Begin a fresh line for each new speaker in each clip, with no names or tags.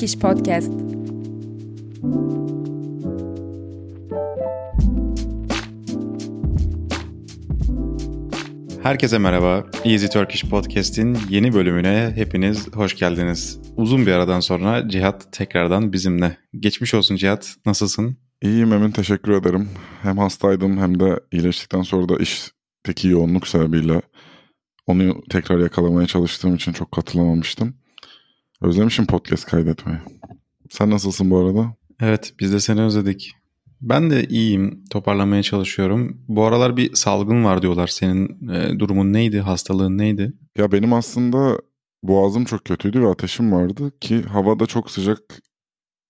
Easy Turkish Podcast.
Herkese merhaba. Easy Turkish Podcast'in yeni bölümüne hepiniz hoş geldiniz. Uzun bir aradan sonra Cihat tekrardan bizimle. Geçmiş olsun Cihat. Nasılsın?
İyiyim Emin teşekkür ederim. Hem hastaydım hem de iyileştikten sonra da işteki yoğunluk sebebiyle onu tekrar yakalamaya çalıştığım için çok katılamamıştım. Özlemişim podcast kaydetmeyi. Sen nasılsın bu arada?
Evet biz de seni özledik. Ben de iyiyim. Toparlamaya çalışıyorum. Bu aralar bir salgın var diyorlar. Senin e, durumun neydi? Hastalığın neydi?
Ya benim aslında boğazım çok kötüydü ve ateşim vardı ki havada çok sıcak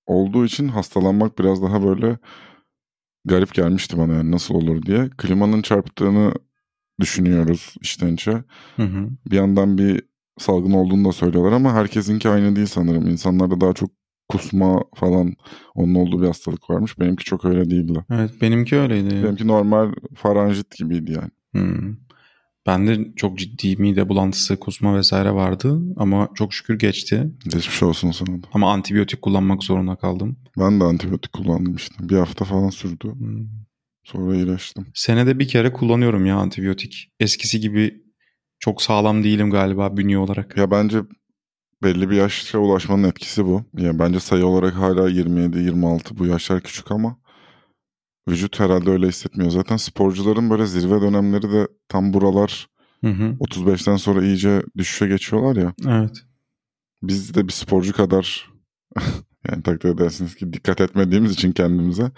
olduğu için hastalanmak biraz daha böyle garip gelmişti bana yani nasıl olur diye. Klimanın çarptığını düşünüyoruz içten içe.
Hı hı.
Bir yandan bir salgın olduğunu da söylüyorlar ama herkesinki aynı değil sanırım. İnsanlarda daha çok kusma falan onun olduğu bir hastalık varmış. Benimki çok öyle değildi.
Evet benimki öyleydi.
Benimki normal faranjit gibiydi yani.
Hmm. Bende çok ciddi mide bulantısı, kusma vesaire vardı ama çok şükür geçti.
Geçmiş olsun sana da.
Ama antibiyotik kullanmak zorunda kaldım.
Ben de antibiyotik kullandım işte. Bir hafta falan sürdü.
Hmm.
Sonra iyileştim.
Senede bir kere kullanıyorum ya antibiyotik. Eskisi gibi çok sağlam değilim galiba bünye olarak.
Ya bence belli bir yaşa ulaşmanın etkisi bu. Yani bence sayı olarak hala 27-26 bu yaşlar küçük ama vücut herhalde öyle hissetmiyor. Zaten sporcuların böyle zirve dönemleri de tam buralar
Hı hı.
35'ten sonra iyice düşüşe geçiyorlar ya.
Evet.
Biz de bir sporcu kadar yani takdir edersiniz ki dikkat etmediğimiz için kendimize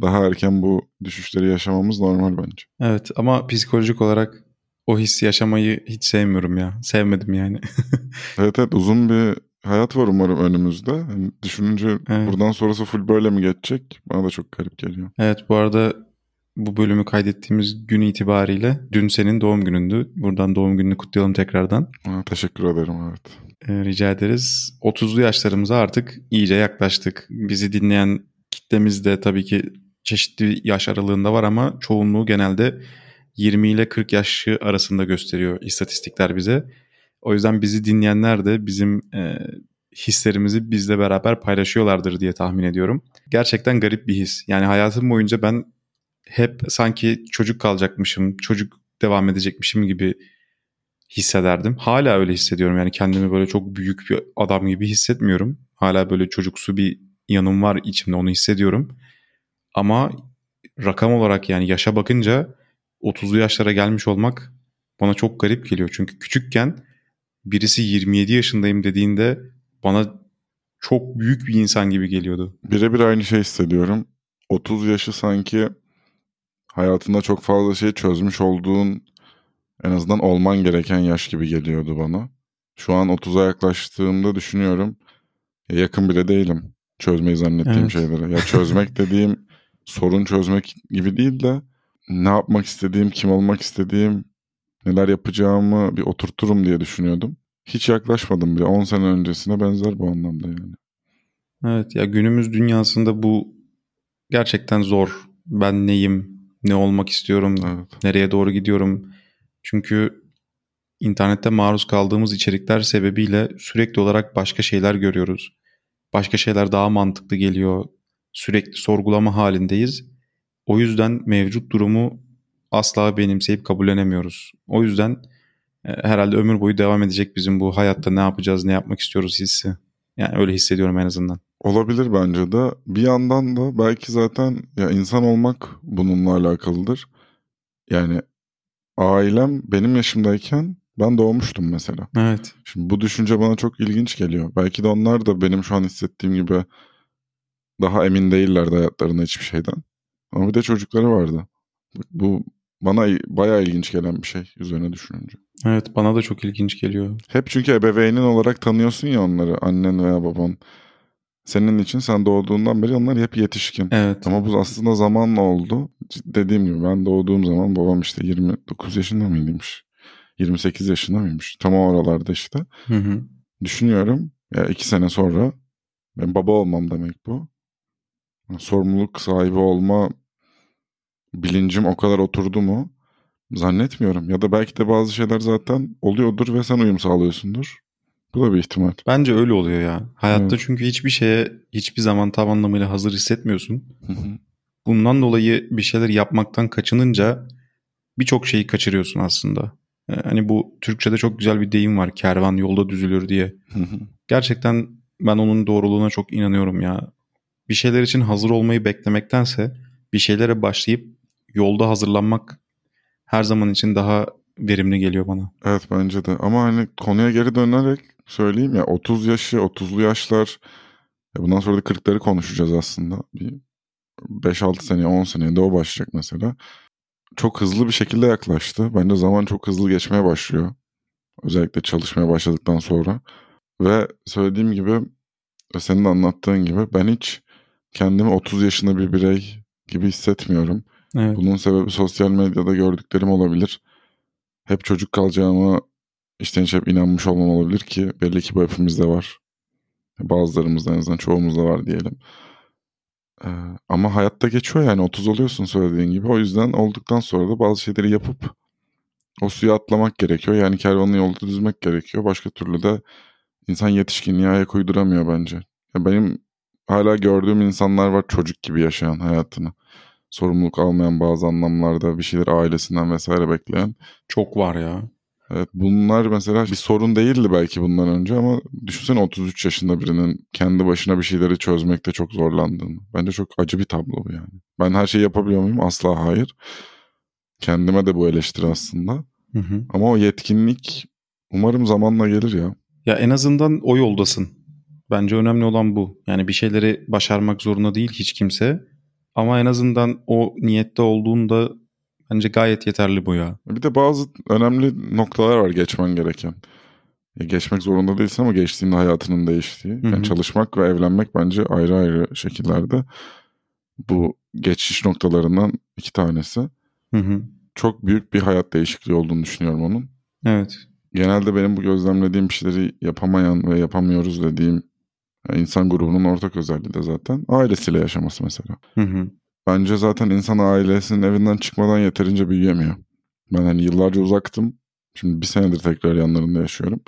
daha erken bu düşüşleri yaşamamız normal bence.
Evet ama psikolojik olarak o hissi yaşamayı hiç sevmiyorum ya. Sevmedim yani.
Evet evet uzun bir hayat var umarım önümüzde. Yani düşününce
Evet.
buradan sonrası full böyle mi geçecek? Bana da çok garip geliyor.
evet bu arada bu bölümü kaydettiğimiz gün itibariyle dün senin doğum günündü. Buradan doğum gününü kutlayalım tekrardan.
Aa, teşekkür ederim evet.
Ee, rica ederiz. 30'lu yaşlarımıza artık iyice yaklaştık. Bizi dinleyen kitlemiz de tabii ki çeşitli yaş aralığında var ama çoğunluğu genelde 20 ile 40 yaşı arasında gösteriyor istatistikler bize. O yüzden bizi dinleyenler de bizim e, hislerimizi bizle beraber paylaşıyorlardır diye tahmin ediyorum. Gerçekten garip bir his. Yani hayatım boyunca ben hep sanki çocuk kalacakmışım, çocuk devam edecekmişim gibi hissederdim. Hala öyle hissediyorum. Yani kendimi böyle çok büyük bir adam gibi hissetmiyorum. Hala böyle çocuksu bir yanım var içimde onu hissediyorum. Ama rakam olarak yani yaşa bakınca 30'lu yaşlara gelmiş olmak bana çok garip geliyor. Çünkü küçükken birisi 27 yaşındayım dediğinde bana çok büyük bir insan gibi geliyordu.
Birebir aynı şey hissediyorum. 30 yaşı sanki hayatında çok fazla şey çözmüş olduğun en azından olman gereken yaş gibi geliyordu bana. Şu an 30'a yaklaştığımda düşünüyorum. ya yakın bile değilim çözmeyi zannettiğim
Evet.
şeylere. Ya çözmek dediğim sorun çözmek gibi değil de ne yapmak istediğim, kim olmak istediğim, neler yapacağımı bir oturturum diye düşünüyordum. Hiç yaklaşmadım bile. 10 sene öncesine benzer bu anlamda yani.
Evet ya günümüz dünyasında bu gerçekten zor. Ben neyim? Ne olmak istiyorum?
Evet.
Nereye doğru gidiyorum? Çünkü internette maruz kaldığımız içerikler sebebiyle sürekli olarak başka şeyler görüyoruz. Başka şeyler daha mantıklı geliyor. Sürekli sorgulama halindeyiz. O yüzden mevcut durumu asla benimseyip kabullenemiyoruz. O yüzden e, herhalde ömür boyu devam edecek bizim bu hayatta ne yapacağız, ne yapmak istiyoruz hissi. Yani öyle hissediyorum en azından.
Olabilir bence de. Bir yandan da belki zaten ya insan olmak bununla alakalıdır. Yani ailem benim yaşımdayken ben doğmuştum mesela.
Evet.
Şimdi bu düşünce bana çok ilginç geliyor. Belki de onlar da benim şu an hissettiğim gibi daha emin değillerdi hayatlarında hiçbir şeyden. Ama bir de çocukları vardı. Bu bana bayağı ilginç gelen bir şey üzerine düşününce.
Evet bana da çok ilginç geliyor.
Hep çünkü ebeveynin olarak tanıyorsun ya onları annen veya baban. Senin için sen doğduğundan beri onlar hep yetişkin.
Evet.
Ama bu aslında zamanla oldu. Dediğim gibi ben doğduğum zaman babam işte 29 yaşında mıymış? 28 yaşında mıymış? Tam o aralarda işte.
Hı hı.
Düşünüyorum ya iki sene sonra ben baba olmam demek bu. Sorumluluk sahibi olma bilincim o kadar oturdu mu? Zannetmiyorum. Ya da belki de bazı şeyler zaten oluyordur ve sen uyum sağlıyorsundur. Bu da bir ihtimal.
Bence öyle oluyor ya. Hayatta
Evet.
çünkü hiçbir şeye hiçbir zaman tam anlamıyla hazır hissetmiyorsun.
Hı hı.
Bundan dolayı bir şeyler yapmaktan kaçınınca birçok şeyi kaçırıyorsun aslında. Ee, Hani bu Türkçe'de çok güzel bir deyim var. Kervan yolda düzülür diye.
Hı hı.
Gerçekten ben onun doğruluğuna çok inanıyorum ya. Bir şeyler için hazır olmayı beklemektense bir şeylere başlayıp yolda hazırlanmak her zaman için daha verimli geliyor bana.
Evet bence de. Ama hani konuya geri dönerek söyleyeyim ya 30 yaşı, 30'lu yaşlar ya bundan sonra da 40'ları konuşacağız aslında. Bir 5-6 seneye, 10 seneye de o başlayacak mesela. Çok hızlı bir şekilde yaklaştı. Bence zaman çok hızlı geçmeye başlıyor. Özellikle çalışmaya başladıktan sonra. Ve söylediğim gibi senin de anlattığın gibi ben hiç kendimi 30 yaşında bir birey gibi hissetmiyorum.
Evet.
Bunun sebebi sosyal medyada gördüklerim olabilir. Hep çocuk kalacağıma içten içe hep inanmış olmam olabilir ki belli ki bu hepimizde var. Bazılarımızda en azından çoğumuzda var diyelim. Ee, ama hayatta geçiyor yani 30 oluyorsun söylediğin gibi. O yüzden olduktan sonra da bazı şeyleri yapıp o suya atlamak gerekiyor. Yani kervanı yolda düzmek gerekiyor. Başka türlü de insan yetişkinliğe ayak uyduramıyor bence. Ya benim hala gördüğüm insanlar var çocuk gibi yaşayan hayatını. Sorumluluk almayan bazı anlamlarda bir şeyler ailesinden vesaire bekleyen.
Çok var ya.
Evet bunlar mesela bir sorun değildi belki bundan önce ama düşünsene 33 yaşında birinin kendi başına bir şeyleri çözmekte çok zorlandığını. Bence çok acı bir tablo bu yani. Ben her şeyi yapabiliyor muyum? Asla hayır. Kendime de bu eleştiri aslında.
Hı hı.
Ama o yetkinlik umarım zamanla gelir ya.
Ya en azından o yoldasın. Bence önemli olan bu. Yani bir şeyleri başarmak zorunda değil hiç kimse. Ama en azından o niyette olduğunda bence gayet yeterli bu ya.
Bir de bazı önemli noktalar var geçmen gereken. Ya geçmek zorunda değilsin ama geçtiğinde hayatının değiştiği. Yani çalışmak ve evlenmek bence ayrı ayrı şekillerde. Bu geçiş noktalarından iki tanesi.
Hı hı.
Çok büyük bir hayat değişikliği olduğunu düşünüyorum onun.
Evet.
Genelde benim bu gözlemlediğim şeyleri yapamayan ve yapamıyoruz dediğim yani insan grubunun ortak özelliği de zaten ailesiyle yaşaması mesela.
Hı hı.
Bence zaten insan ailesinin evinden çıkmadan yeterince büyüyemiyor. Ben hani yıllarca uzaktım. Şimdi bir senedir tekrar yanlarında yaşıyorum.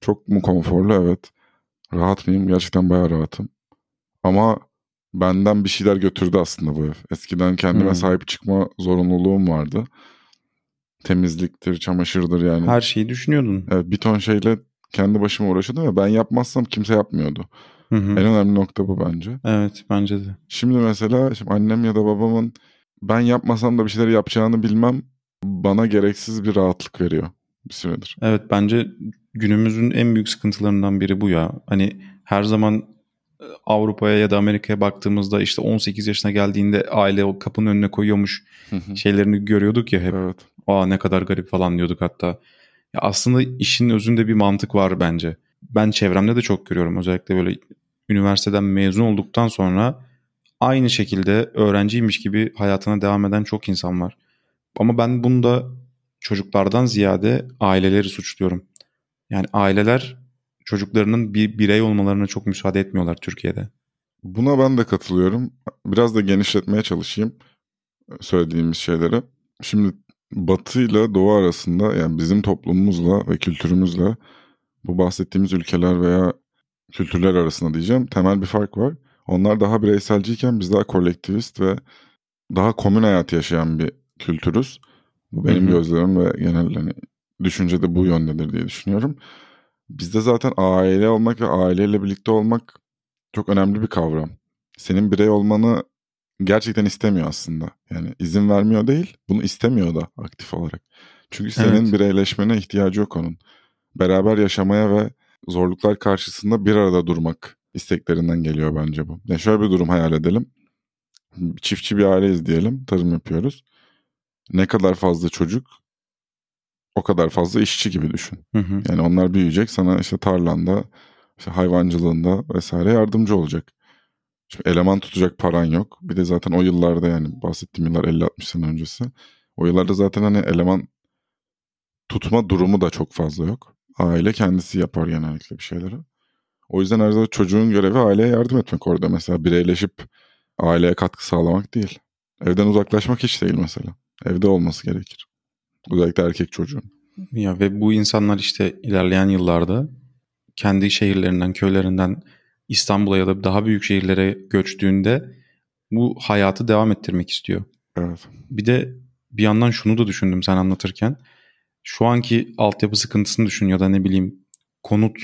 Çok mu konforlu? Evet. Rahat mıyım? Gerçekten bayağı rahatım. Ama benden bir şeyler götürdü aslında bu ev. Eskiden kendime
Hmm.
sahip çıkma zorunluluğum vardı. Temizliktir, çamaşırdır yani.
Her şeyi düşünüyordun.
Evet, bir ton şeyle kendi başıma uğraşıyordum ve ben yapmazsam kimse yapmıyordu.
Hı hı.
En önemli nokta bu bence.
Evet bence de.
Şimdi mesela şimdi annem ya da babamın ben yapmasam da bir şeyler yapacağını bilmem bana gereksiz bir rahatlık veriyor bir süredir.
Evet bence günümüzün en büyük sıkıntılarından biri bu ya. Hani her zaman e, Avrupa'ya ya da Amerika'ya baktığımızda işte 18 yaşına geldiğinde aile o kapının önüne koyuyormuş şeylerini görüyorduk ya hep.
evet.
Aa ne kadar garip falan diyorduk hatta. Ya aslında işin özünde bir mantık var bence. Ben çevremde de çok görüyorum. Özellikle böyle üniversiteden mezun olduktan sonra aynı şekilde öğrenciymiş gibi hayatına devam eden çok insan var. Ama ben bunda çocuklardan ziyade aileleri suçluyorum. Yani aileler çocuklarının bir birey olmalarına çok müsaade etmiyorlar Türkiye'de.
Buna ben de katılıyorum. Biraz da genişletmeye çalışayım söylediğimiz şeyleri. Şimdi Batı ile Doğu arasında yani bizim toplumumuzla ve kültürümüzle bu bahsettiğimiz ülkeler veya kültürler arasında diyeceğim temel bir fark var. Onlar daha bireyselciyken biz daha kolektivist ve daha komün hayat yaşayan bir kültürüz. Bu benim
Hı hı.
gözlemim ve genel hani düşünce de bu yöndedir diye düşünüyorum. Bizde zaten aile olmak ve aileyle birlikte olmak çok önemli bir kavram. Senin birey olmanı gerçekten istemiyor aslında. Yani izin vermiyor değil, bunu istemiyor da aktif olarak. Çünkü senin
Evet.
bireyleşmene ihtiyacı yok onun. Beraber yaşamaya ve zorluklar karşısında bir arada durmak isteklerinden geliyor bence bu. Ya şöyle bir durum hayal edelim. Çiftçi bir aileyiz diyelim, tarım yapıyoruz. Ne kadar fazla çocuk, o kadar fazla işçi gibi düşün.
Hı hı.
Yani onlar büyüyecek sana işte tarlanda, işte hayvancılığında vesaire yardımcı olacak. Şimdi eleman tutacak paran yok. Bir de zaten o yıllarda yani bahsettiğim yıllar 50-60 sene öncesi. O yıllarda zaten hani eleman tutma durumu da çok fazla yok. Aile kendisi yapar genellikle bir şeyleri. O yüzden her zaman çocuğun görevi aileye yardım etmek orada. Mesela bireyleşip aileye katkı sağlamak değil. Evden uzaklaşmak hiç değil mesela. Evde olması gerekir. Özellikle erkek çocuğun.
Ya ve bu insanlar işte ilerleyen yıllarda kendi şehirlerinden, köylerinden İstanbul'a ya da daha büyük şehirlere göçtüğünde bu hayatı devam ettirmek istiyor.
Evet.
Bir de bir yandan şunu da düşündüm sen anlatırken. Şu anki altyapı sıkıntısını düşün ya da ne bileyim konut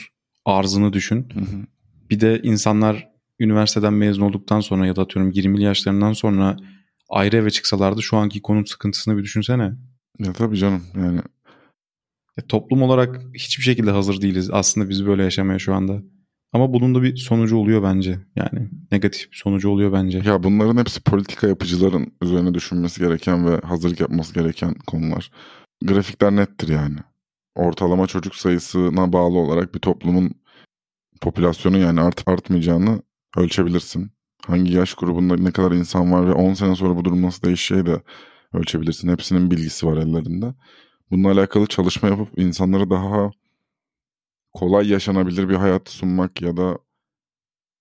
arzını düşün.
Hı hı.
Bir de insanlar üniversiteden mezun olduktan sonra ya da atıyorum 20'li yaşlarından sonra ayrı eve çıksalardı şu anki konut sıkıntısını bir düşünsene.
Ya tabii canım yani
Ya toplum olarak hiçbir şekilde hazır değiliz aslında biz böyle yaşamaya şu anda. Ama bunun da bir sonucu oluyor bence. Yani negatif bir sonucu oluyor bence.
ya bunların hepsi politika yapıcıların üzerine düşünmesi gereken ve hazırlık yapması gereken konular. Grafikler nettir yani. Ortalama çocuk sayısına bağlı olarak bir toplumun popülasyonu yani art artmayacağını ölçebilirsin. Hangi yaş grubunda ne kadar insan var ve 10 sene sonra bu durum nasıl değişeceği de ölçebilirsin. Hepsinin bilgisi var ellerinde. Bununla alakalı çalışma yapıp insanlara daha kolay yaşanabilir bir hayat sunmak ya da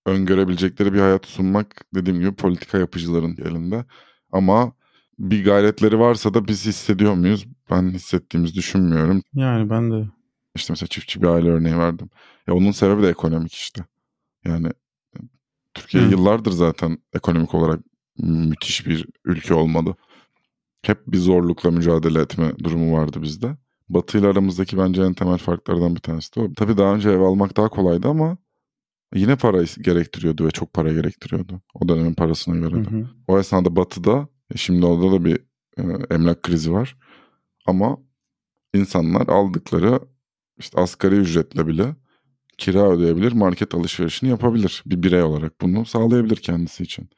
öngörebilecekleri bir hayat sunmak dediğim gibi politika yapıcıların elinde. Ama bir gayretleri varsa da biz hissediyor muyuz? Ben hissettiğimizi düşünmüyorum.
Yani ben de
İşte mesela çiftçi bir aile örneği verdim. Ya onun sebebi de ekonomik işte. Yani Türkiye
Hı.
yıllardır zaten ekonomik olarak müthiş bir ülke olmadı. Hep bir zorlukla mücadele etme durumu vardı bizde. Batı ile aramızdaki bence en temel farklardan bir tanesi de o. Tabii daha önce ev almak daha kolaydı ama yine para gerektiriyordu ve çok para gerektiriyordu. O dönemin parasına göre de.
Hı hı.
O esnada Batı'da e, şimdi orada da bir e, emlak krizi var. Ama insanlar aldıkları işte asgari ücretle bile kira ödeyebilir, market alışverişini yapabilir. Bir birey olarak bunu sağlayabilir kendisi için.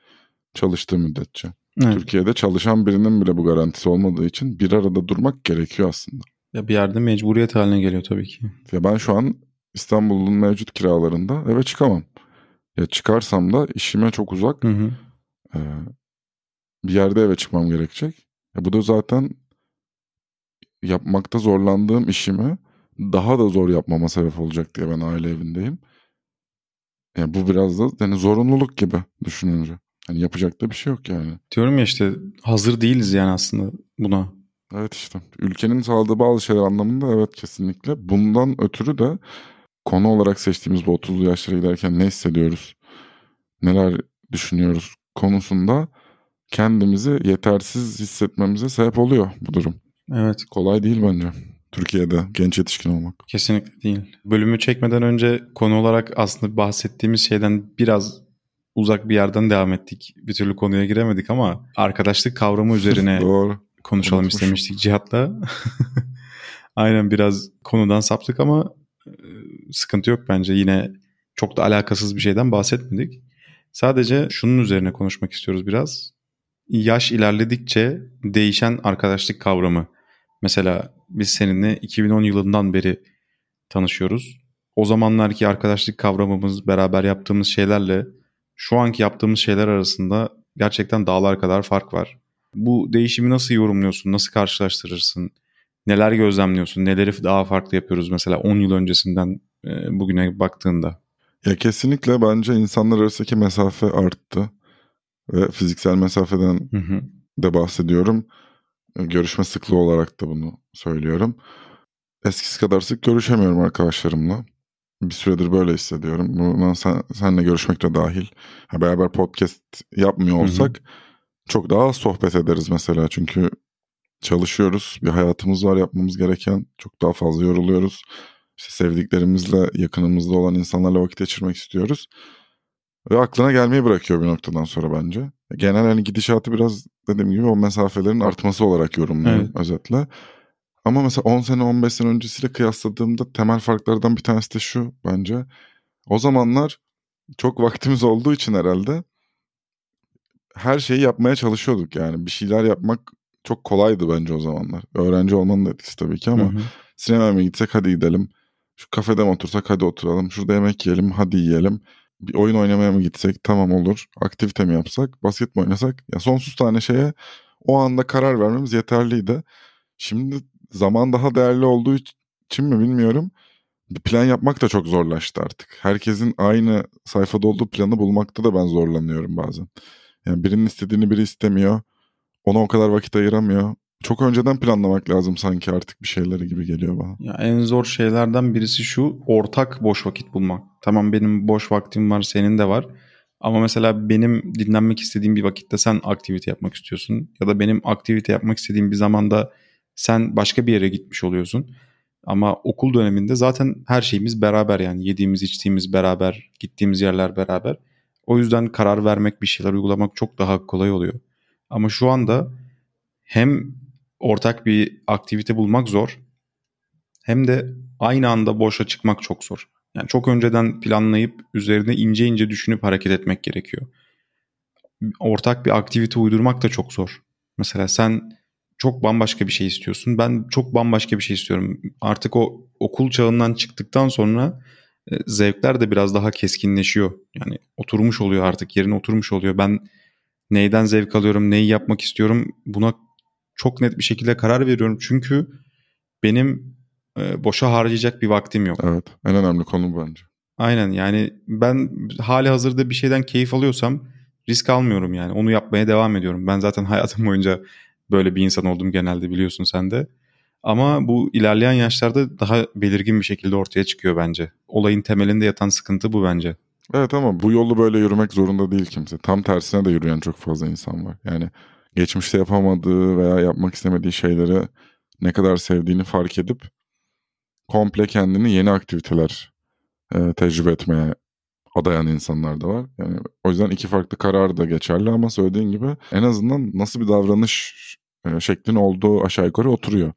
Çalıştığı müddetçe.
Evet.
Türkiye'de çalışan birinin bile bu garantisi olmadığı için bir arada durmak gerekiyor aslında.
Ya bir yerde mecburiyet haline geliyor tabii ki.
Ya ben şu an İstanbul'un mevcut kiralarında eve çıkamam. Ya çıkarsam da işime çok uzak.
Hı hı.
Ee, bir yerde eve çıkmam gerekecek. Ya bu da zaten yapmakta zorlandığım işimi daha da zor yapmama sebep olacak diye ben aile evindeyim. Ya bu biraz da yani zorunluluk gibi düşününce. Hani yapacak da bir şey yok yani.
Diyorum ya işte hazır değiliz yani aslında buna.
Evet işte ülkenin sağladığı bazı şeyler anlamında evet kesinlikle. Bundan ötürü de konu olarak seçtiğimiz bu 30'lu yaşlara giderken ne hissediyoruz, neler düşünüyoruz konusunda kendimizi yetersiz hissetmemize sebep oluyor bu durum.
Evet
Kolay değil bence Türkiye'de genç yetişkin olmak.
kesinlikle değil. Bölümü çekmeden önce konu olarak aslında bahsettiğimiz şeyden biraz uzak bir yerden devam ettik. Bir türlü konuya giremedik ama arkadaşlık kavramı üzerine
Doğru.
konuşalım
Unutmuşum.
istemiştik Cihat'la. Aynen biraz konudan saptık ama e, sıkıntı yok bence. Yine çok da alakasız bir şeyden bahsetmedik. Sadece şunun üzerine konuşmak istiyoruz biraz. Yaş ilerledikçe değişen arkadaşlık kavramı. Mesela biz seninle 2010 yılından beri tanışıyoruz. O zamanlarki arkadaşlık kavramımız, beraber yaptığımız şeylerle şu anki yaptığımız şeyler arasında gerçekten dağlar kadar fark var. Bu değişimi nasıl yorumluyorsun? Nasıl karşılaştırırsın? Neler gözlemliyorsun? Neleri daha farklı yapıyoruz mesela 10 yıl öncesinden e, bugüne baktığında?
Ya kesinlikle bence insanlar arasındaki mesafe arttı. Ve fiziksel mesafeden
Hı hı.
de bahsediyorum. E, Görüşme sıklığı olarak da bunu söylüyorum. Eskisi kadar sık görüşemiyorum arkadaşlarımla. Bir süredir böyle hissediyorum. Buna sen, senle görüşmek de dahil. Ha, beraber podcast yapmıyor
hı.
olsak çok daha az sohbet ederiz mesela. Çünkü çalışıyoruz. Bir hayatımız var yapmamız gereken. Çok daha fazla yoruluyoruz. İşte sevdiklerimizle, yakınımızda olan insanlarla vakit geçirmek istiyoruz. Ve aklına gelmeyi bırakıyor bir noktadan sonra bence. Genel hani gidişatı biraz dediğim gibi o mesafelerin artması olarak yorumluyorum
Evet.
özetle. Ama mesela 10 sene 15 sene öncesiyle kıyasladığımda temel farklardan bir tanesi de şu bence. O zamanlar çok vaktimiz olduğu için herhalde her şeyi yapmaya çalışıyorduk yani. Bir şeyler yapmak çok kolaydı bence o zamanlar. Öğrenci olmanın da etkisi tabii ki ama
Hı hı.
sinemaya mı gitsek hadi gidelim. Şu kafede mi otursak hadi oturalım. Şurada yemek yiyelim hadi yiyelim. Bir oyun oynamaya mı gitsek tamam olur. Aktivite mi yapsak basket mi oynasak. Ya sonsuz tane şeye o anda karar vermemiz yeterliydi. Şimdi zaman daha değerli olduğu için mi bilmiyorum. Bir plan yapmak da çok zorlaştı artık. Herkesin aynı sayfada olduğu planı bulmakta da ben zorlanıyorum bazen. Yani birinin istediğini biri istemiyor. Ona o kadar vakit ayıramıyor. Çok önceden planlamak lazım sanki artık bir şeyleri gibi geliyor bana.
Ya en zor şeylerden birisi şu ortak boş vakit bulmak. Tamam benim boş vaktim var senin de var. Ama mesela benim dinlenmek istediğim bir vakitte sen aktivite yapmak istiyorsun. Ya da benim aktivite yapmak istediğim bir zamanda sen başka bir yere gitmiş oluyorsun. Ama okul döneminde zaten her şeyimiz beraber yani yediğimiz içtiğimiz beraber, gittiğimiz yerler beraber. O yüzden karar vermek bir şeyler uygulamak çok daha kolay oluyor. Ama şu anda hem ortak bir aktivite bulmak zor hem de aynı anda boşa çıkmak çok zor. Yani çok önceden planlayıp üzerine ince ince düşünüp hareket etmek gerekiyor. Ortak bir aktivite uydurmak da çok zor. Mesela sen çok bambaşka bir şey istiyorsun. Ben çok bambaşka bir şey istiyorum. Artık o okul çağından çıktıktan sonra e, zevkler de biraz daha keskinleşiyor. Yani oturmuş oluyor artık yerine oturmuş oluyor. Ben neyden zevk alıyorum, neyi yapmak istiyorum buna çok net bir şekilde karar veriyorum. Çünkü benim e, boşa harcayacak bir vaktim yok.
Evet en önemli konu bence.
Aynen yani ben hali hazırda bir şeyden keyif alıyorsam risk almıyorum yani. Onu yapmaya devam ediyorum. Ben zaten hayatım boyunca böyle bir insan oldum genelde biliyorsun sen de. Ama bu ilerleyen yaşlarda daha belirgin bir şekilde ortaya çıkıyor bence. Olayın temelinde yatan sıkıntı bu bence.
Evet ama bu yolu böyle yürümek zorunda değil kimse. Tam tersine de yürüyen çok fazla insan var. Yani geçmişte yapamadığı veya yapmak istemediği şeyleri ne kadar sevdiğini fark edip komple kendini yeni aktiviteler e, tecrübe etmeye adayan insanlar da var. Yani o yüzden iki farklı karar da geçerli ama söylediğin gibi en azından nasıl bir davranış e, şeklin olduğu aşağı yukarı oturuyor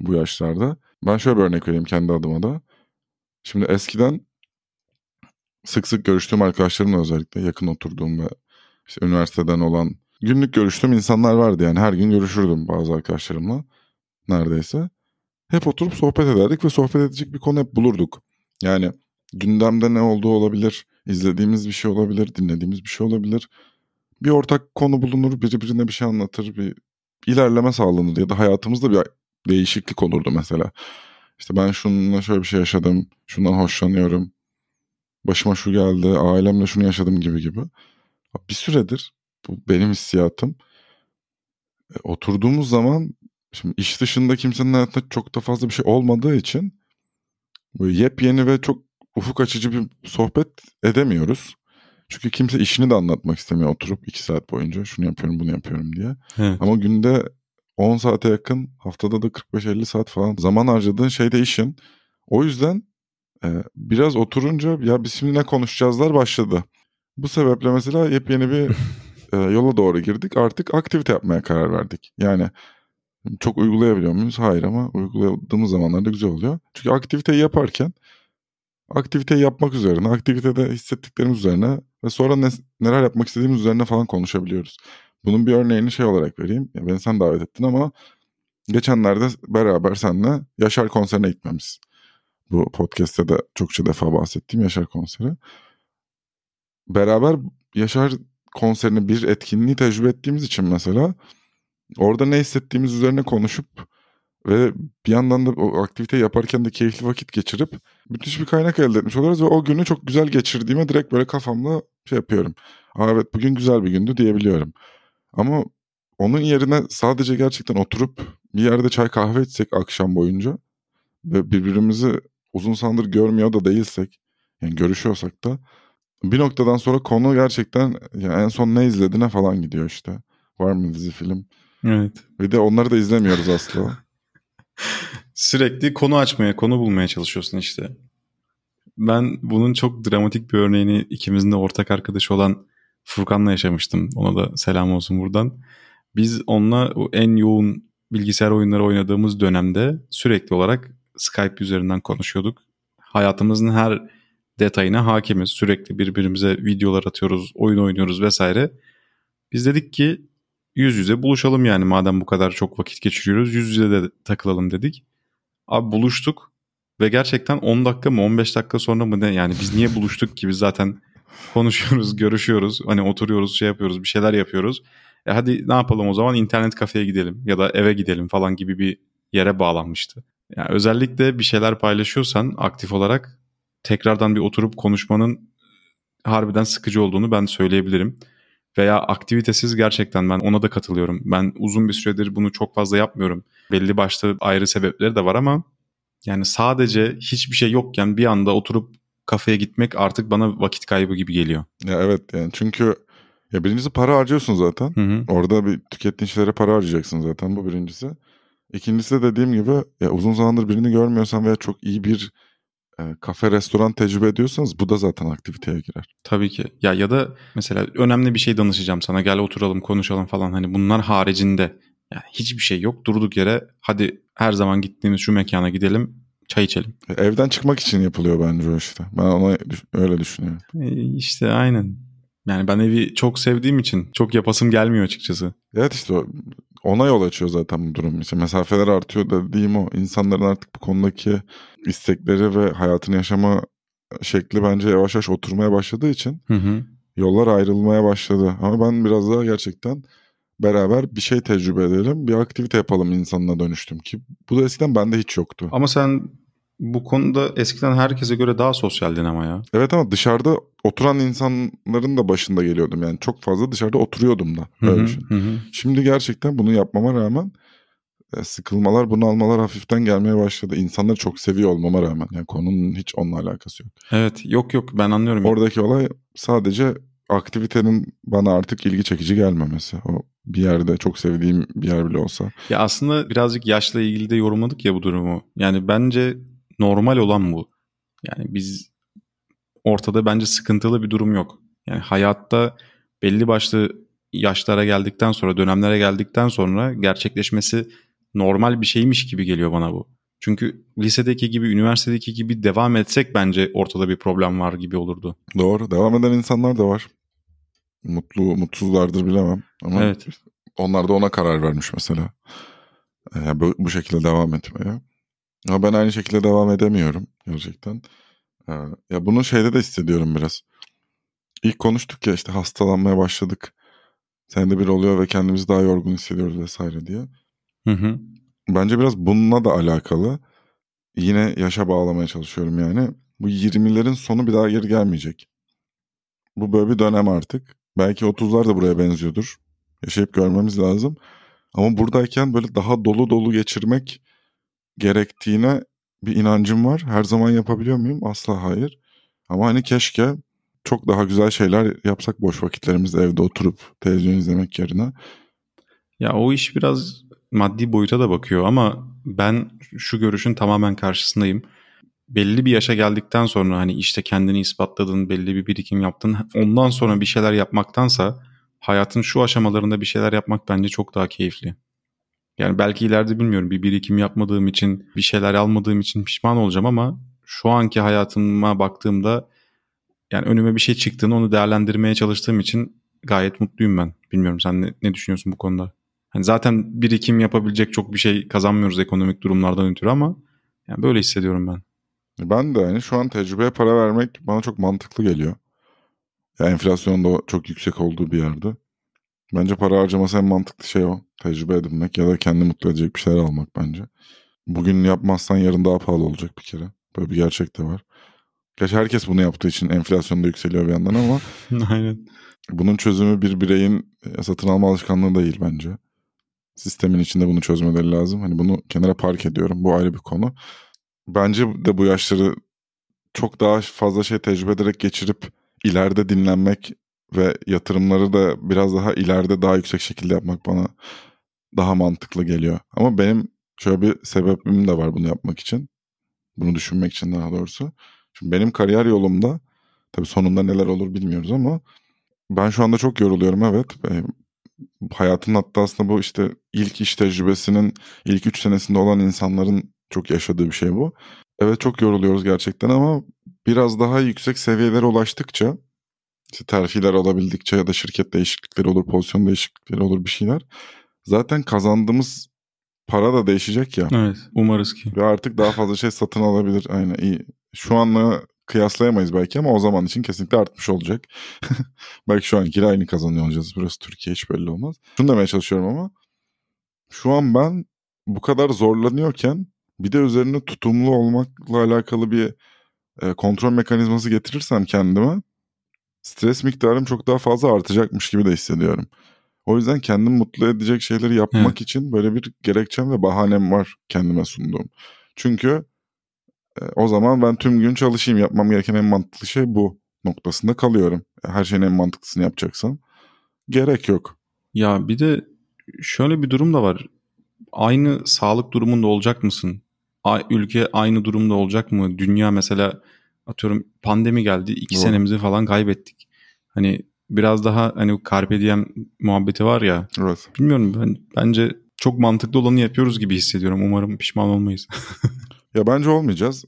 bu yaşlarda. Ben şöyle bir örnek vereyim kendi adıma da. Şimdi eskiden sık sık görüştüğüm arkadaşlarımla özellikle yakın oturduğum ve işte üniversiteden olan günlük görüştüğüm insanlar vardı yani her gün görüşürdüm bazı arkadaşlarımla neredeyse. Hep oturup sohbet ederdik ve sohbet edecek bir konu hep bulurduk. Yani gündemde ne olduğu olabilir, izlediğimiz bir şey olabilir, dinlediğimiz bir şey olabilir. Bir ortak konu bulunur, biri birine bir şey anlatır, bir ilerleme sağlanır ya da hayatımızda bir değişiklik olurdu mesela. İşte ben şununla şöyle bir şey yaşadım, şundan hoşlanıyorum, başıma şu geldi, ailemle şunu yaşadım gibi gibi. Bir süredir bu benim hissiyatım. E, oturduğumuz zaman şimdi iş dışında kimsenin hayatında çok da fazla bir şey olmadığı için böyle yepyeni ve çok ufuk açıcı bir sohbet edemiyoruz. Çünkü kimse işini de anlatmak istemiyor oturup iki saat boyunca şunu yapıyorum bunu yapıyorum diye. Evet. Ama günde 10 saate yakın haftada da 45-50 saat falan zaman harcadığın şey de işin. O yüzden e, biraz oturunca ya biz şimdi ne konuşacağızlar başladı. Bu sebeple mesela yepyeni bir e, yola doğru girdik. Artık aktivite yapmaya karar verdik. Yani çok uygulayabiliyor muyuz? Hayır ama uyguladığımız zamanlarda güzel oluyor. Çünkü aktiviteyi yaparken aktiviteyi yapmak üzerine, aktivitede hissettiklerimiz üzerine ve sonra ne, neler yapmak istediğimiz üzerine falan konuşabiliyoruz. Bunun bir örneğini şey olarak vereyim. Ya beni sen davet ettin ama geçenlerde beraber seninle Yaşar konserine gitmemiz. Bu podcast'te de çokça defa bahsettiğim Yaşar konseri. Beraber Yaşar konserini bir etkinliği tecrübe ettiğimiz için mesela orada ne hissettiğimiz üzerine konuşup ve bir yandan da o aktivite yaparken de keyifli vakit geçirip müthiş bir kaynak elde etmiş oluruz ve o günü çok güzel geçirdiğime direkt böyle kafamla şey yapıyorum. Aa evet bugün güzel bir gündü diyebiliyorum. Ama onun yerine sadece gerçekten oturup bir yerde çay kahve içsek akşam boyunca ve birbirimizi uzun zamandır görmüyor da değilsek yani görüşüyorsak da bir noktadan sonra konu gerçekten yani en son ne izlediğine falan gidiyor işte. Var mı dizi film?
Evet.
Ve de onları da izlemiyoruz asla.
Sürekli konu açmaya, konu bulmaya çalışıyorsun işte. Ben bunun çok dramatik bir örneğini ikimizin de ortak arkadaşı olan Furkan'la yaşamıştım. Ona da selam olsun buradan. Biz onunla en yoğun bilgisayar oyunları oynadığımız dönemde sürekli olarak Skype üzerinden konuşuyorduk. Hayatımızın her detayına hakimiz. Sürekli birbirimize videolar atıyoruz, oyun oynuyoruz vesaire. Biz dedik ki yüz yüze buluşalım yani madem bu kadar çok vakit geçiriyoruz yüz yüze de takılalım dedik. Abi buluştuk ve gerçekten 10 dakika mı 15 dakika sonra mı ne yani biz niye buluştuk ki biz zaten konuşuyoruz, görüşüyoruz, hani oturuyoruz, şey yapıyoruz, bir şeyler yapıyoruz. E hadi ne yapalım o zaman internet kafeye gidelim ya da eve gidelim falan gibi bir yere bağlanmıştı. Yani özellikle bir şeyler paylaşıyorsan aktif olarak tekrardan bir oturup konuşmanın harbiden sıkıcı olduğunu ben söyleyebilirim. veya aktivitesiz gerçekten ben ona da katılıyorum. Ben uzun bir süredir bunu çok fazla yapmıyorum. Belli başlı ayrı sebepleri de var ama yani sadece hiçbir şey yokken bir anda oturup kafeye gitmek artık bana vakit kaybı gibi geliyor.
Ya evet yani çünkü ya birincisi para harcıyorsun zaten.
Hı hı.
Orada bir tükettiğin şeylere para harcayacaksın zaten bu birincisi. İkincisi de dediğim gibi ya uzun zamandır birini görmüyorsan veya çok iyi bir e, kafe restoran tecrübe ediyorsanız bu da zaten aktiviteye girer.
Tabii ki. Ya ya da mesela önemli bir şey danışacağım sana. Gel oturalım, konuşalım falan. Hani bunlar haricinde yani hiçbir şey yok. Durduk yere hadi her zaman gittiğimiz şu mekana gidelim, çay içelim.
E, Evden çıkmak için yapılıyor bence o işte. Ben ona öyle düşünüyorum.
E, işte aynen. Yani ben evi çok sevdiğim için çok yapasım gelmiyor açıkçası.
Evet işte o- ona yol açıyor zaten bu durum. İşte mesafeler artıyor dediğim o. İnsanların artık bu konudaki istekleri ve hayatını yaşama şekli bence yavaş yavaş oturmaya başladığı için
Hı hı.
yollar ayrılmaya başladı. Ama ben biraz daha gerçekten beraber bir şey tecrübe edelim, bir aktivite yapalım insanına dönüştüm ki bu da eskiden bende hiç yoktu.
Ama sen bu konuda eskiden herkese göre daha sosyaldin ama ya.
Evet ama dışarıda oturan insanların da başında geliyordum. Yani çok fazla dışarıda oturuyordum da.
Hı
Öyle
hı, hı hı.
Şimdi gerçekten bunu yapmama rağmen e, sıkılmalar, bunalmalar hafiften gelmeye başladı. İnsanları çok seviyor olmama rağmen. Yani konunun hiç onunla alakası yok.
Evet yok yok ben anlıyorum.
Oradaki olay sadece aktivitenin bana artık ilgi çekici gelmemesi. O bir yerde çok sevdiğim bir yer bile olsa.
Ya aslında birazcık yaşla ilgili de yorumladık ya bu durumu. Yani bence normal olan bu. Yani biz ortada bence sıkıntılı bir durum yok. Yani hayatta belli başlı yaşlara geldikten sonra, dönemlere geldikten sonra gerçekleşmesi normal bir şeymiş gibi geliyor bana bu. Çünkü lisedeki gibi, üniversitedeki gibi devam etsek bence ortada bir problem var gibi olurdu.
Doğru. Devam eden insanlar da var. Mutlu, mutsuzlardır bilemem. Ama
Evet.
onlar da ona karar vermiş mesela. Yani bu, bu şekilde devam etmeye. Ama ben aynı şekilde devam edemiyorum gerçekten. E, Ya bunu şeyde de hissediyorum biraz. İlk konuştuk ya işte hastalanmaya başladık. Senede bir oluyor ve kendimizi daha yorgun hissediyoruz vesaire diye.
Hı hı.
Bence biraz bununla da alakalı. Yine yaşa bağlamaya çalışıyorum yani. Bu 20'lerin sonu bir daha geri gelmeyecek. Bu böyle bir dönem artık. Belki 30'lar da buraya benziyordur. Yaşayıp görmemiz lazım. Ama buradayken böyle daha dolu dolu geçirmek gerektiğine bir inancım var. Her zaman yapabiliyor muyum? Asla hayır. Ama hani keşke çok daha güzel şeyler yapsak boş vakitlerimizde evde oturup televizyon izlemek yerine.
Ya o iş biraz maddi boyuta da bakıyor ama ben şu görüşün tamamen karşısındayım. Belli bir yaşa geldikten sonra hani işte kendini ispatladın, belli bir birikim yaptın. Ondan sonra bir şeyler yapmaktansa hayatın şu aşamalarında bir şeyler yapmak bence çok daha keyifli. Yani belki ileride bilmiyorum bir birikim yapmadığım için, bir şeyler almadığım için pişman olacağım ama şu anki hayatıma baktığımda yani önüme bir şey çıktığını onu değerlendirmeye çalıştığım için gayet mutluyum ben. Bilmiyorum sen ne, ne düşünüyorsun bu konuda? Hani zaten birikim yapabilecek çok bir şey kazanmıyoruz ekonomik durumlardan ötürü ama yani böyle hissediyorum ben.
Ben de yani şu an tecrübeye para vermek bana çok mantıklı geliyor. Ya enflasyonun da çok yüksek olduğu bir yerde. Bence para harcaması en mantıklı şey o. Tecrübe edinmek ya da kendi mutlu edecek bir şeyler almak bence. Bugün yapmazsan yarın daha pahalı olacak bir kere. Böyle bir gerçek de var. Gerçi herkes bunu yaptığı için enflasyon da yükseliyor bir yandan ama
Aynen.
bunun çözümü bir bireyin e, satın alma alışkanlığı değil bence. Sistemin içinde bunu çözmeleri lazım. Hani bunu kenara park ediyorum. Bu ayrı bir konu. Bence de bu yaşları çok daha fazla şey tecrübe ederek geçirip ileride dinlenmek ve yatırımları da biraz daha ileride daha yüksek şekilde yapmak bana daha mantıklı geliyor. Ama benim şöyle bir sebebim de var bunu yapmak için. Bunu düşünmek için daha doğrusu. Şimdi benim kariyer yolumda tabii sonunda neler olur bilmiyoruz ama ben şu anda çok yoruluyorum evet. Hayatın hatta aslında bu işte ilk iş tecrübesinin ilk 3 senesinde olan insanların çok yaşadığı bir şey bu. Evet çok yoruluyoruz gerçekten ama biraz daha yüksek seviyelere ulaştıkça işte terfiler olabildikçe ya da şirket değişiklikleri olur, pozisyon değişiklikleri olur bir şeyler. Zaten kazandığımız para da değişecek ya.
Evet umarız ki.
Ve artık daha fazla şey satın alabilir. Aynen iyi. Şu anla kıyaslayamayız belki ama o zaman için kesinlikle artmış olacak. belki şu ankiyle aynı kazanıyor olacağız. Burası Türkiye hiç belli olmaz. Şunu demeye çalışıyorum ama şu an ben bu kadar zorlanıyorken bir de üzerine tutumlu olmakla alakalı bir e, kontrol mekanizması getirirsem kendime stres miktarım çok daha fazla artacakmış gibi de hissediyorum. O yüzden kendimi mutlu edecek şeyleri yapmak evet. için böyle bir gerekçem ve bahanem var kendime sunduğum. Çünkü e, o zaman ben tüm gün çalışayım yapmam gereken en mantıklı şey bu noktasında kalıyorum. Her şeyin en mantıklısını yapacaksam gerek yok.
Ya bir de şöyle bir durum da var. Aynı sağlık durumunda olacak mısın? Ülke aynı durumda olacak mı? Dünya mesela atıyorum pandemi geldi. iki Doğru. senemizi falan kaybettik. Hani biraz daha hani Carpe Diem muhabbeti var ya.
Evet.
Bilmiyorum ben bence çok mantıklı olanı yapıyoruz gibi hissediyorum. Umarım pişman olmayız.
ya bence olmayacağız.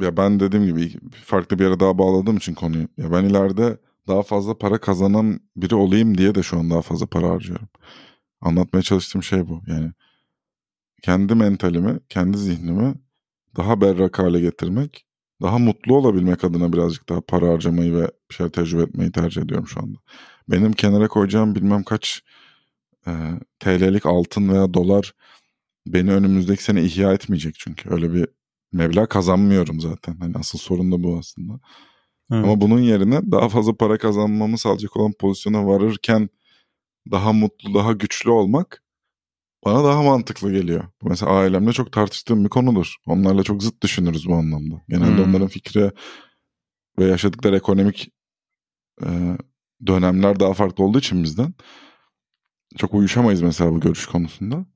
Ya ben dediğim gibi farklı bir yere daha bağladığım için konuyu. Ya ben ileride daha fazla para kazanan biri olayım diye de şu an daha fazla para harcıyorum. Anlatmaya çalıştığım şey bu. Yani kendi mentalimi, kendi zihnimi daha berrak hale getirmek, daha mutlu olabilmek adına birazcık daha para harcamayı ve bir şeyler tecrübe etmeyi tercih ediyorum şu anda. Benim kenara koyacağım bilmem kaç e, TL'lik altın veya dolar beni önümüzdeki sene ihya etmeyecek çünkü. Öyle bir meblağ kazanmıyorum zaten. Hani asıl sorun da bu aslında. Evet. Ama bunun yerine daha fazla para kazanmamı sağlayacak olan pozisyona varırken daha mutlu, daha güçlü olmak bana daha mantıklı geliyor. Mesela ailemle çok tartıştığım bir konudur. Onlarla çok zıt düşünürüz bu anlamda. Genelde hmm. onların fikri ve yaşadıkları ekonomik e, dönemler daha farklı olduğu için bizden çok uyuşamayız mesela bu görüş konusunda.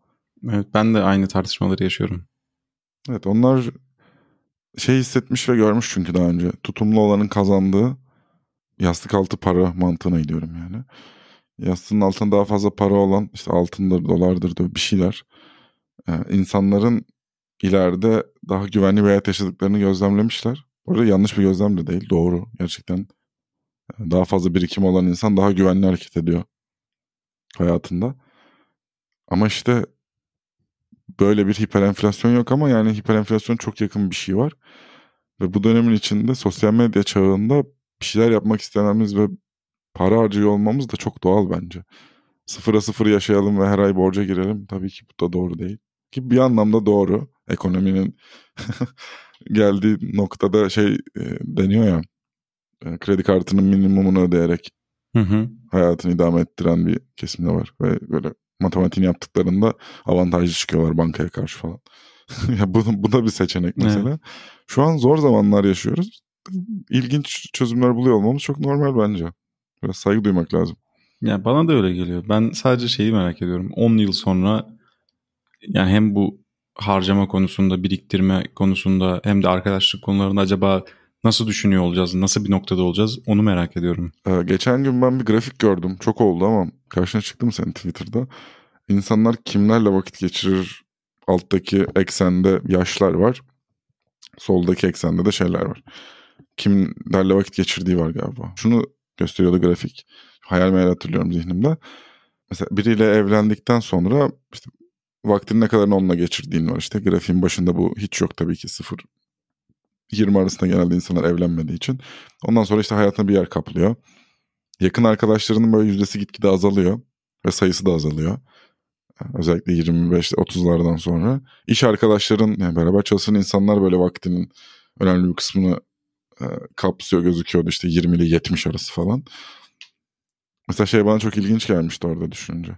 Evet ben de aynı tartışmaları yaşıyorum.
Evet onlar şey hissetmiş ve görmüş çünkü daha önce. Tutumlu olanın kazandığı yastık altı para mantığına gidiyorum yani. Yastığın altında daha fazla para olan işte altındır, dolardır bir şeyler. Ee, insanların ileride daha güvenli bir hayat yaşadıklarını gözlemlemişler. Burada yanlış bir gözlem de değil. Doğru. Gerçekten daha fazla birikim olan insan daha güvenli hareket ediyor hayatında. Ama işte böyle bir hiperenflasyon yok ama yani hiperenflasyon çok yakın bir şey var. Ve bu dönemin içinde sosyal medya çağında bir şeyler yapmak istememiz ve para harcıyor olmamız da çok doğal bence. Sıfıra sıfır yaşayalım ve her ay borca girelim. Tabii ki bu da doğru değil. Ki bir anlamda doğru. Ekonominin geldiği noktada şey e, deniyor ya e, kredi kartının minimumunu ödeyerek hı hı. hayatını idame ettiren bir kesim de var. Ve böyle matematiğini yaptıklarında avantajlı çıkıyorlar bankaya karşı falan. ya bu, bu da bir seçenek mesela. Evet. Şu an zor zamanlar yaşıyoruz. İlginç çözümler buluyor olmamız çok normal bence. Biraz saygı duymak lazım.
Ya bana da öyle geliyor. Ben sadece şeyi merak ediyorum. 10 yıl sonra yani hem bu harcama konusunda, biriktirme konusunda hem de arkadaşlık konularında acaba nasıl düşünüyor olacağız, nasıl bir noktada olacağız onu merak ediyorum.
Ee, geçen gün ben bir grafik gördüm. Çok oldu ama karşına çıktı mı senin Twitter'da? İnsanlar kimlerle vakit geçirir alttaki eksende yaşlar var. Soldaki eksende de şeyler var. Kimlerle vakit geçirdiği var galiba. Şunu gösteriyordu grafik. Hayal meyal hatırlıyorum zihnimde. Mesela biriyle evlendikten sonra işte vaktini ne kadar onunla geçirdiğin var. İşte grafiğin başında bu hiç yok tabii ki sıfır 20 arasında genelde insanlar evlenmediği için. Ondan sonra işte hayatına bir yer kaplıyor. Yakın arkadaşlarının böyle yüzdesi gitgide azalıyor ve sayısı da azalıyor. Özellikle 25-30'lardan sonra. İş arkadaşların yani beraber çalışan insanlar böyle vaktinin önemli bir kısmını e, kapsıyor gözüküyordu işte 20 ile 70 arası falan. Mesela şey bana çok ilginç gelmişti orada düşününce.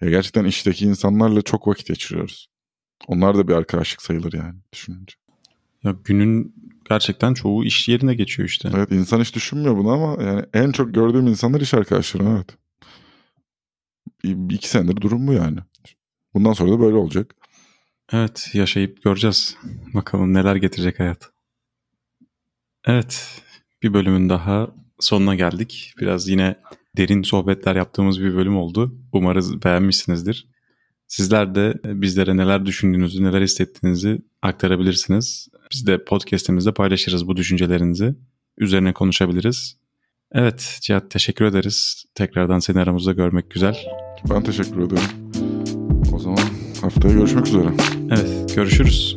Ya gerçekten işteki insanlarla çok vakit geçiriyoruz. Onlar da bir arkadaşlık sayılır yani düşününce.
Ya günün gerçekten çoğu iş yerine geçiyor işte.
Evet insan hiç düşünmüyor bunu ama yani en çok gördüğüm insanlar iş arkadaşları evet. İki senedir durum bu yani. Bundan sonra da böyle olacak.
Evet yaşayıp göreceğiz. Bakalım neler getirecek hayat. Evet bir bölümün daha sonuna geldik. Biraz yine derin sohbetler yaptığımız bir bölüm oldu. Umarız beğenmişsinizdir. Sizler de bizlere neler düşündüğünüzü, neler hissettiğinizi aktarabilirsiniz. Biz de podcast'imizde paylaşırız bu düşüncelerinizi. Üzerine konuşabiliriz. Evet Cihat teşekkür ederiz. Tekrardan seni aramızda görmek güzel.
Ben teşekkür ederim. O zaman haftaya görüşmek üzere.
Evet görüşürüz.